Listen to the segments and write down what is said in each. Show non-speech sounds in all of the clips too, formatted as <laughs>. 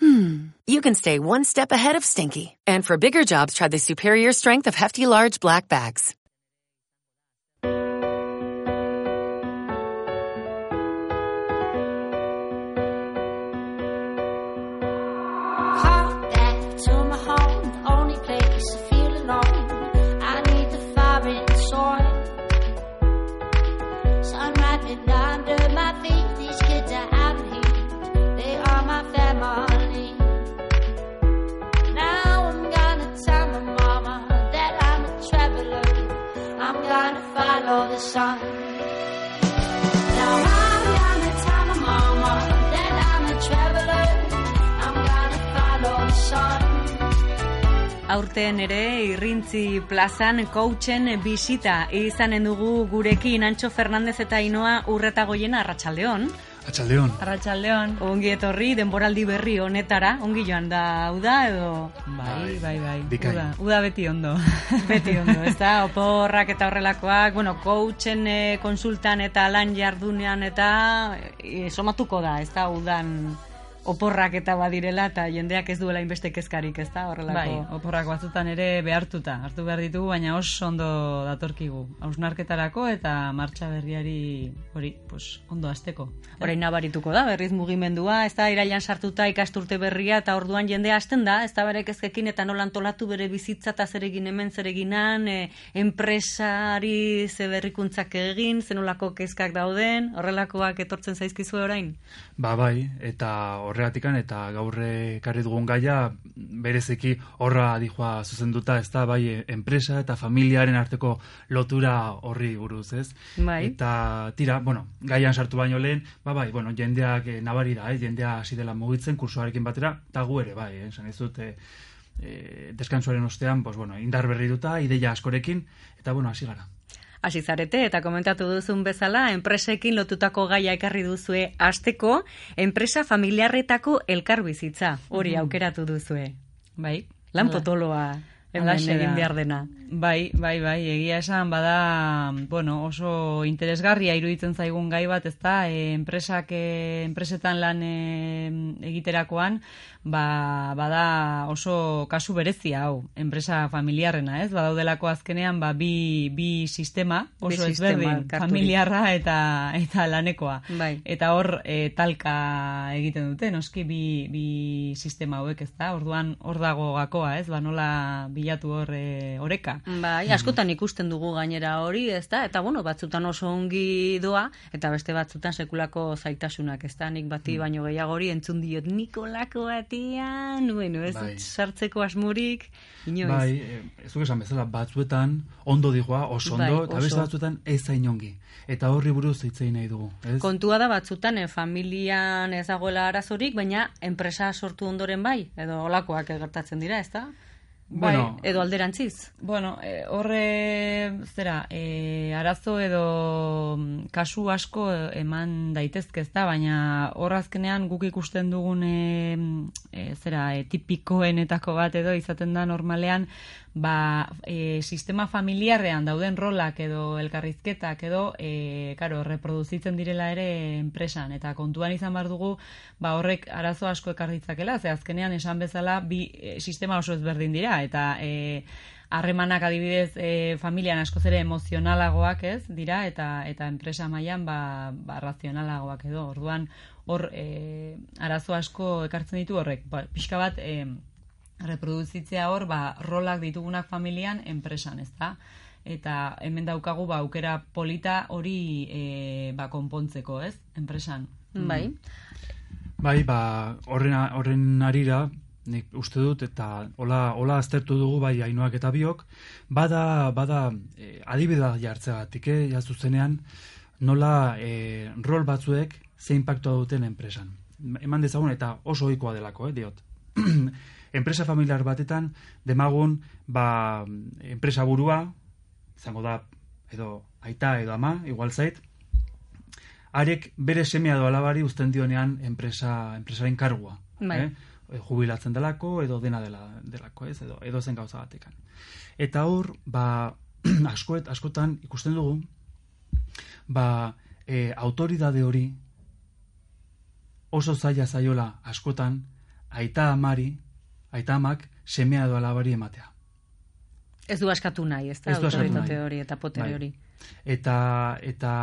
hmm, you can stay one step ahead of stinky. And for bigger jobs, try the superior strength of Hefty Large Black Bags. Follow the. Now I'm gonna tell my mama that I'm a traveler. I'm gonna follow the sun. Aurten ere irrintzi plazan coachen bisita izanen dugu gurekin Antxo Fernandez eta Ainoa urreta goiena arratsaldeon. Atxaldeon. Arratsaldeon. Ongi etorri denboraldi berri honetara, ongi joan da uda edo Bai, bai, bai. Bikain. Uda, uda beti ondo. <laughs> beti ondo, ez da, oporrak eta horrelakoak, bueno, coachen eh, konsultan eta lan jardunean eta eh, somatuko da, ez da, udan oporrak eta badirela eta jendeak ez duela inbeste kezkarik, ez da, horrelako. Bai, oporrak batzutan ere behartuta, hartu behar ditugu, baina oso ondo datorkigu. Hausnarketarako eta martxa berriari hori, pues, ondo azteko. Orain nabarituko da, berriz mugimendua, ez da, irailan sartuta ikasturte berria, eta orduan jendea hasten da, ez da bere kezkekin eta nola antolatu bere bizitza eta zeregin hemen zereginan, e, enpresari ze berrikuntzak egin, zenolako kezkak dauden, horrelakoak etortzen zaizkizu orain? Ba bai, eta horregatikan eta gaurre karri dugun gaia berezeki horra dijoa zuzenduta, ez da, bai, enpresa eta familiaren arteko lotura horri buruz, ez? Bai. Eta tira, bueno, gaian sartu baino lehen, ba bai, bueno, jendeak eh, nabari da, eh? jendea hasi dela mugitzen kursoarekin batera, eta gu ere, bai, eh? esan dut, eh, eh, deskantsuaren ostean, pues, bueno, indar berri duta, ideia askorekin, eta bueno, hasi gara. Hasi zarete eta komentatu duzun bezala, enpresekin lotutako gaia ekarri duzue asteko, enpresa familiarretako elkarbizitza, hori aukeratu duzue. Bai. Lan potoloa hemen egin behar dena. Bai, bai, bai, egia esan bada, bueno, oso interesgarria iruditzen zaigun gai bat, ezta, e, enpresak, e, enpresetan lan e, egiterakoan, ba, bada oso kasu berezia hau, enpresa familiarrena, ez? Badaudelako azkenean, ba, bi, bi sistema, Bi oso sistema ezberdin, familiarra eta, eta lanekoa. Bai. Eta hor e, talka egiten dute, noski bi, bi sistema hauek, ez da? Orduan hor dago gakoa, ez? Ba, nola bilatu hor e, oreka. Bai, askotan ikusten dugu gainera hori, ez da? Eta bueno, batzutan oso ongi doa, eta beste batzutan sekulako zaitasunak, ez da? Nik bati baino gehiagori entzun diot Nikolako batian, bueno, ez Bai. sartzeko asmurik, inoiz. Bai, eh, ez duk esan bezala, batzuetan ondo dijoa, oso ondo, Bai, eta beste batzuetan ez zain ongi. Eta horri buruz hitzei nahi dugu, ez? Kontua da batzutan eh, familian ez dagoela arazorik, baina enpresa sortu ondoren bai, edo olakoak gertatzen dira, ez da? Bai, Bueno, edo alderantziz. Bueno, e, horre, zera, e, arazo edo mm, kasu asko eman daitezke ez da, baina hor azkenean guk ikusten dugun e, e, zera, e, tipikoenetako bat edo izaten da normalean, ba, e, sistema familiarrean dauden rolak edo elkarrizketak edo, e, karo, reproduzitzen direla ere enpresan, eta kontuan izan behar dugu, ba, horrek arazo asko ekar ditzakela, ze azkenean esan bezala bi e, sistema oso ezberdin dira, eta e, harremanak adibidez e, familian askoz ere emozionalagoak ez dira. Eta eta enpresa mailan ba, ba razionalagoak edo. Orduan hor e, arazo asko ekartzen ditu horrek. Ba, pixka bat e, reproduzitzea hor ba, rolak ditugunak familian enpresan ezta eta hemen daukagu ba aukera polita hori e, ba konpontzeko ez enpresan Bai. Bai, ba, horren, horren arira, nik uste dut, eta hola, hola aztertu dugu bai ainoak eta biok, bada, bada e, adibidea jartzegatik, eh, ja zuzenean, nola e, rol batzuek ze impactua duten enpresan. Eman dezagun eta oso ohikoa delako, eh, diot. <clears throat> enpresa familiar batetan, demagun, ba, enpresa burua, izango da edo aita edo ama, igual zait, arek bere semea edo alabari uzten dionean enpresa, enpresaren kargua. Bai. Eh? E, jubilatzen delako edo dena dela, delako, ez? Edo, edo zen gauza batekan. Eta hor, ba, <clears throat> askoet, askotan ikusten dugu, ba, e, autoridade hori oso zaila zaiola askotan aita amari, aita amak semea edo alabari ematea. Ez du askatu nahi, ez da, Ez du askatu autoritate nahi. hori eta potere Bai. hori. Eta eta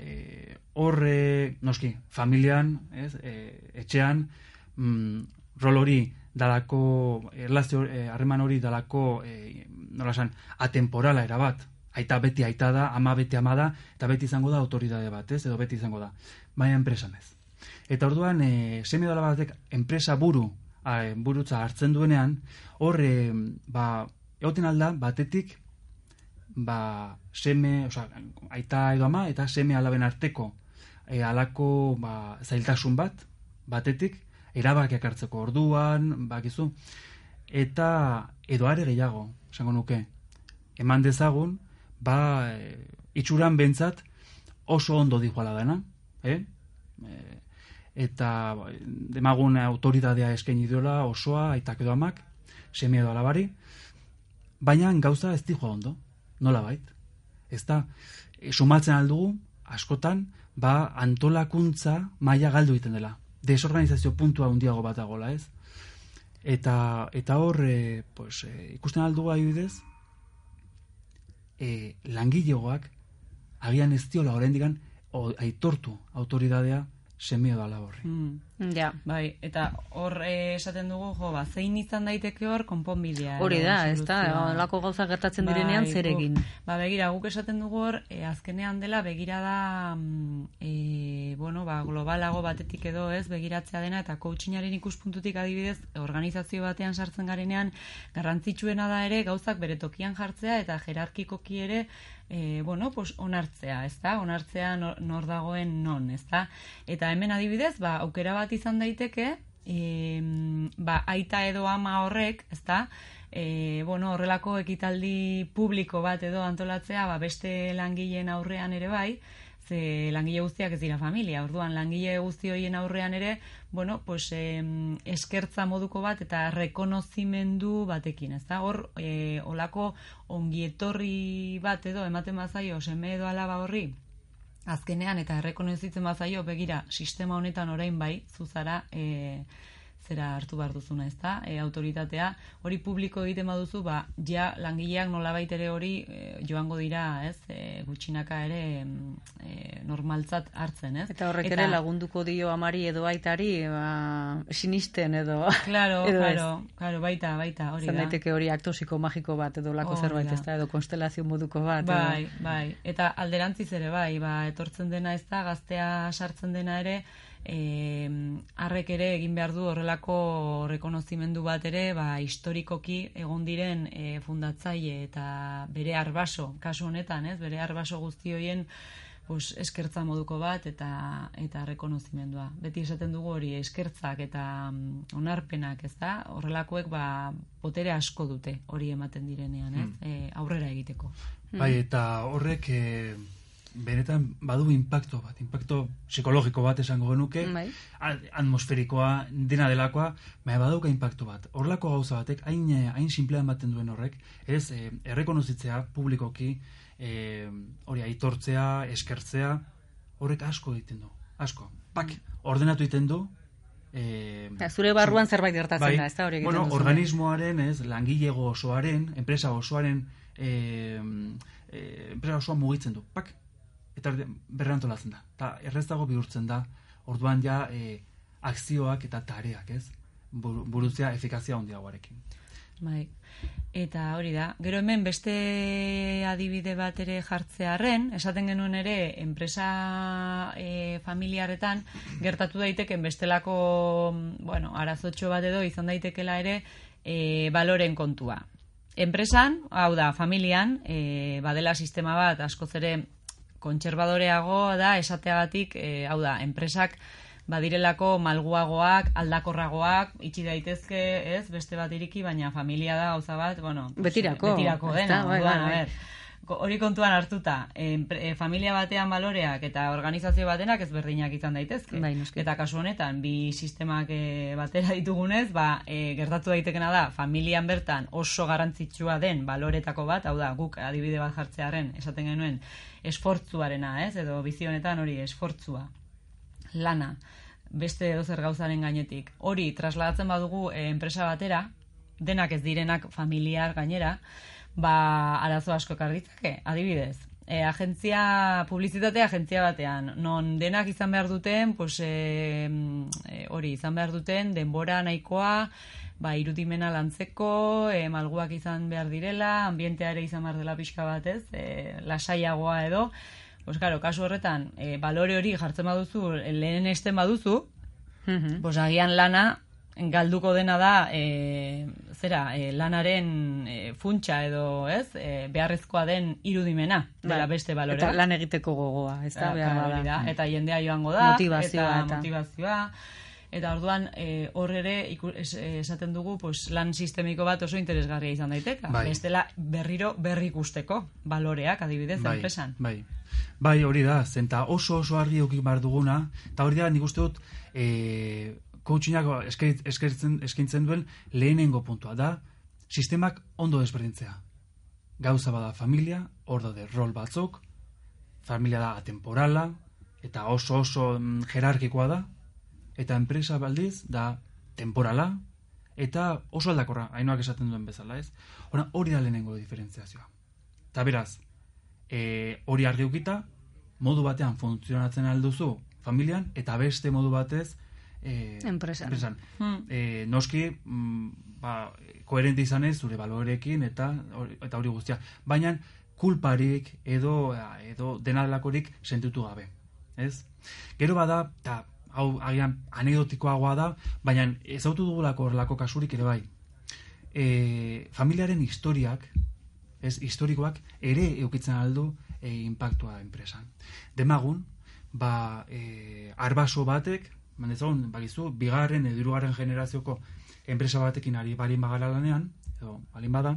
e, horre noski familian, ez, e, etxean mm, rol hori dalako erlazio eh, harreman hori dalako e, nola esan atemporala erabat. Aita beti aita da, ama beti ama da, eta beti izango da autoridade bat, ez? Edo beti izango da. Baina enpresan ez. Eta orduan, e, semi batek enpresa buru, a, burutza hartzen duenean, hor, e, ba, egoten alda, batetik, ba, seme, oza, aita edo ama, eta seme alaben arteko e, alako ba, zailtasun bat, batetik, erabakiak hartzeko orduan, bakizu, eta edo are gehiago, esango nuke, eman dezagun, ba, e, itxuran bentzat oso ondo dijoala dena, eh? E, eta ba, demagun autoridadea eskaini diola osoa, aitak edo amak, seme edo alabari, baina gauza ez dijoa ondo, nola bait. Ez da, e, sumatzen aldugu, askotan, ba, antolakuntza maila galdu egiten dela. Desorganizazio puntua handiago bat dagoela, ez? Eta, eta hor, e, pues, e, ikusten aldugu adibidez, e, langilegoak agian ez diola oraindikan o, aitortu autoridadea semeo da horri. Mm. Ja. Bai, eta hor eh, esaten dugu, jo, ba, zein izan daiteke hor konponbidea. Hori da, ez da, soluzioa. olako gauza gertatzen direnean Bai, zer guk- egin. Ba, begira, guk esaten dugu hor, e, azkenean dela, begira da, e, bueno, ba, globalago batetik edo, ez, begiratzea dena, eta coachingaren ikuspuntutik adibidez, organizazio batean sartzen garenean, garrantzitsuena da ere, gauzak bere tokian jartzea, eta jerarkikoki ere, e, bueno, pues onartzea, ez da? Onartzea nor, nor dagoen non, ez da? Eta hemen adibidez, ba, aukera bat izan daiteke, e, ba, aita edo ama horrek, ez da? E, bueno, horrelako ekitaldi publiko bat edo antolatzea, ba, beste langileen aurrean ere bai, ze langile guztiak ez dira familia, orduan langile guzti horien aurrean ere, bueno, pues em, eskertza moduko bat eta rekonozimendu batekin, ez da? Hor, e, olako ongietorri bat edo ematen bazaio, seme edo alaba horri, azkenean eta errekonozitzen bazaio, begira, sistema honetan orain bai, zuzara, e, zera hartu behar duzuna, ez da? E, autoritatea, hori publiko egiten baduzu, ba, ja langileak nolabait ere hori e, joango dira, ez? E, gutxinaka ere mm, e, normaltzat hartzen, ez? Eta horrek ere lagunduko dio amari edo aitari, ba, sinisten edo... Claro, <laughs> edo claro, claro, baita, baita, hori Zan da. daiteke hori aktosiko magiko bat edo lako Hori zerbait, ez da, edo konstelazio moduko bat. edo- Bai, bai. Eta alderantziz ere bai, ba, etortzen dena ez da, gaztea sartzen dena ere, e, arrek ere egin behar du horrelako rekonozimendu bat ere, ba, historikoki egon diren e, fundatzaile eta bere arbaso, kasu honetan, ez, bere arbaso guzti hoien pues, eskertza moduko bat eta eta rekonozimendua. Beti esaten dugu hori eskertzak eta mm, onarpenak, ez da? Horrelakoek ba, botere asko dute hori ematen direnean, ez? E, aurrera egiteko. Bai, eta horrek e, benetan badu impacto bat, impacto psikologiko bat esango genuke, Bai. atmosferikoa, dena delakoa, baina badauka impacto bat. Horlako gauza batek, hain, eh, hain simplean baten duen horrek, ez, e, errekonozitzea publikoki, e, hori aitortzea, eskertzea, horrek asko egiten du, asko. Pak, ordenatu egiten du, e, Ja, zure barruan zerbait gertatzen da, ez da hori bueno, organismoaren, ez, langilego osoaren, enpresa osoaren, e, e, enpresa osoa mugitzen du, pak, eta berrantolatzen da. Eta erreztago bihurtzen da, orduan ja e, akzioak eta tareak, ez? Buru- Burutzea efikazia handiagoarekin. Bai. Eta hori da. Gero hemen beste adibide bat ere jartzearren, esaten genuen ere enpresa e, familiarretan gertatu daiteken bestelako, bueno, arazotxo bat edo izan daitekela ere e, baloren kontua. Enpresan, hau da, familian, e, badela sistema bat askoz ere kontserbadoreago da esateagatik, e, hau da, enpresak badirelako malguagoak, aldakorragoak, itxi daitezke, ez, beste bat iriki, baina familia da gauza bat, bueno, Betirako, betirako dena, Bai, orduan, bai, bai. Hori kontuan hartuta, e, familia batean baloreak eta organizazio batenak ezberdinak izan daitezke. Bai. Eta kasu honetan, bi sistemak e, batera ditugunez, ba, e, gertatu daitekena da, familian bertan oso garrantzitsua den baloretako bat, hau da, guk adibide bat jartzearen, esaten genuen, esfortzuarena, ez? Edo bizi honetan hori, esfortzua lana beste edozer gauzaren gainetik. Hori trasladatzen badugu enpresa batera, denak ez direnak familiar gainera, ba arazo asko karritzake, adibidez. E, agentzia, publizitate agentzia batean, non denak izan behar duten, pues, e, e, hori, izan behar duten, denbora nahikoa, ba, irudimena lantzeko, e, malguak izan behar direla, ambientea ere izan behar dela pixka batez, e, lasaiagoa edo, Pues claro, kasu horretan, e, balore hori jartzen baduzu, lehen esten baduzu, Mhm. pues agian lana galduko dena da e, zera, e, lanaren e, funtsa edo, ez? E, beharrezkoa den irudimena dela Bai. beste balore. Eta lan egiteko gogoa, ez da, Eh, behar da. Eta jendea joango da. Motivazioa eta, eta- motivazioa. Eta orduan e, hor ere esaten dugu pues, lan sistemiko bat oso interesgarria izan daiteka. Bai. Bestela berriro berri ikusteko baloreak adibidez bai, enpresan. Bai. Bai, hori da, zenta oso oso argi euki bar duguna, eta hori da nik uste dut e, coachinnak eskain- eskaintzen, eskaintzen duen lehenengo puntua da, sistemak ondo desberdintzea. Gauza bada familia, hor daude rol batzuk, familia da atemporala, eta oso oso mm, jerarkikoa da, eta enpresa baldiz da temporala, eta oso aldakorra, hainoak esaten duen bezala, ez? Hora, hori da lehenengo diferentziazioa. Eta beraz, e, hori argi ukita, modu batean funtzionatzen alduzu familian, eta beste modu batez e, Enpresan. Hmm. E, noski, mm, ba, koherente izanez zure balorekin eta eta hori guztia. Baina kulparik edo edo denalakorik sentitu gabe. Ez? Gero bada, eta hau agian anekdotikoagoa da, baina ezautu dugulako horrelako kasurik ere bai. E, familiaren historiak, ez, historikoak ere eukitzen aldu e, impactua enpresan. Demagun, ba, e, arbaso batek, mandezagun, bagizu, bigarren edo hirugarren generazioko enpresa batekin ari balin bagara lanean, edo balin bada,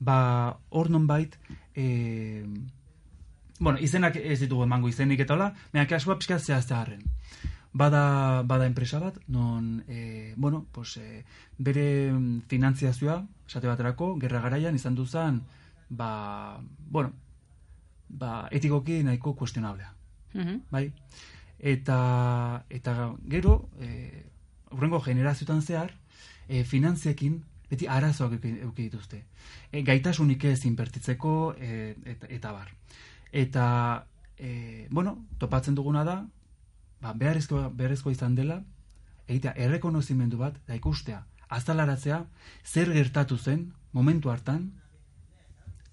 ba, hor nonbait, e, bueno, izenak ez ditugu emango izenik eta hola, baina kasua pixka zehaztearen. Bada, bada enpresa bat, non, e, bueno, pues, e, bere mm, finantziazioa, esate baterako, gerra garaian izan duzan, ba, bueno, ba, etikoki nahiko kuestionablea Mhm. bai? Eta, eta gero, e, urrengo generazioetan zehar, e, finantziekin beti arazoak euki dituzte. E, gaitasunik ez inbertitzeko, e, eta, eta bar. Eta, e, bueno, topatzen duguna da, ba, beharrezkoa, beharrezkoa izan dela, egitea errekonozimendu bat, da ikustea, azalaratzea, zer gertatu zen, momentu hartan,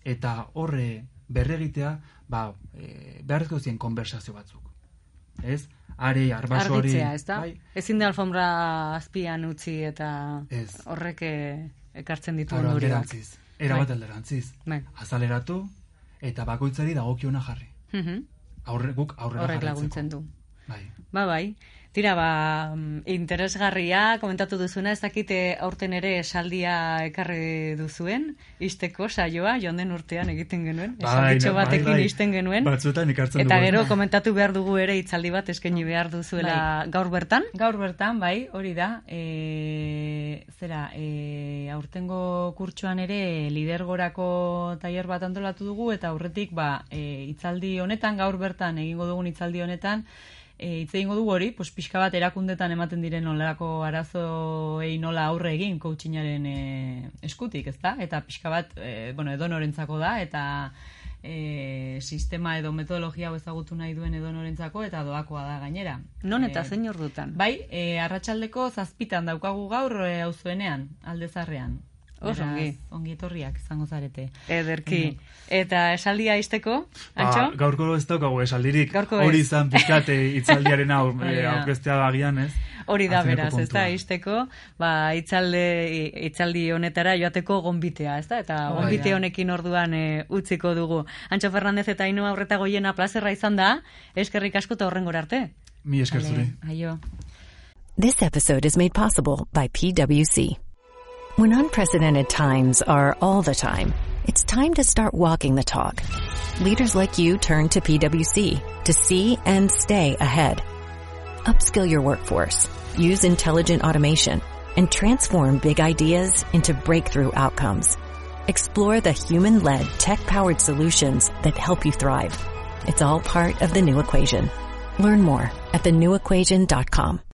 eta horre berregitea ba, e, beharrezko zien konversazio batzuk. Ez? Are, arbaso hori... Ez da? Bai, Ezin da alfombra azpian utzi eta Ez. horrek ekartzen ditu ondorioak. Era bat Bai. alderantziz. Bai. Azaleratu eta bakoitzari dagokiona jarri. Mhm. Aurre, guk aurrera Horrek laguntzen du. Bai. Ba, bai. Tira, ba, mm, interesgarria, komentatu duzuna, ez dakite aurten ere esaldia ekarri duzuen, isteko saioa, joan den urtean egiten genuen, esalditxo bai, batekin bai. isten genuen. Batzuetan ikartzen Eta dugu. gero komentatu behar dugu ere hitzaldi bat eskaini behar duzuela gaur bertan. Gaur bertan, bai, hori da, e, zera, e, aurtengo kurtsoan ere lidergorako tailer bat antolatu dugu, eta aurretik, ba, e, hitzaldi honetan, gaur bertan, egingo dugun hitzaldi honetan, e, hitz egingo dugu hori, pues, pixka bat erakundetan ematen diren nolako arazoei nola aurre egin coachingaren e, eskutik, ezta? Eta pixka bat, e, bueno, edonorentzako da, eta e, sistema edo metodologia hau ezagutu nahi duen edonorentzako, eta doakoa da gainera. Non eta E, zein ordutan? Bai, e, arratsaldeko zazpitan daukagu gaur e, auzoenean, aldezarrean. Oso Beraz, ongi. Ongi etorriak izango zarete. Ederki. Eta esaldia izteko, Ba, gaurko ez daukagu esaldirik. Gaurko Hori izan pixkate hitzaldiaren <laughs> hau Hori e, da. aurkeztea agian, ez? Hori da beraz, ez da, izteko, ba, itzalde, itzaldi honetara joateko gonbitea, ez da, eta Hori gonbite honekin orduan e, utziko dugu. Antxo Fernandez eta Ainhoa aurreta goiena plazerra izan da, eskerrik asko eta horren arte. Mi esker zuri. Aio. This episode is made possible by PWC. When unprecedented times are all the time, It's time to start walking the talk. Leaders like you turn to PwC to see and stay ahead. Upskill your workforce, use intelligent automation, and transform big ideas into breakthrough outcomes. Explore the human-led, tech-powered solutions that help you thrive. It's all part of the new equation. Learn more at thenewequation.com.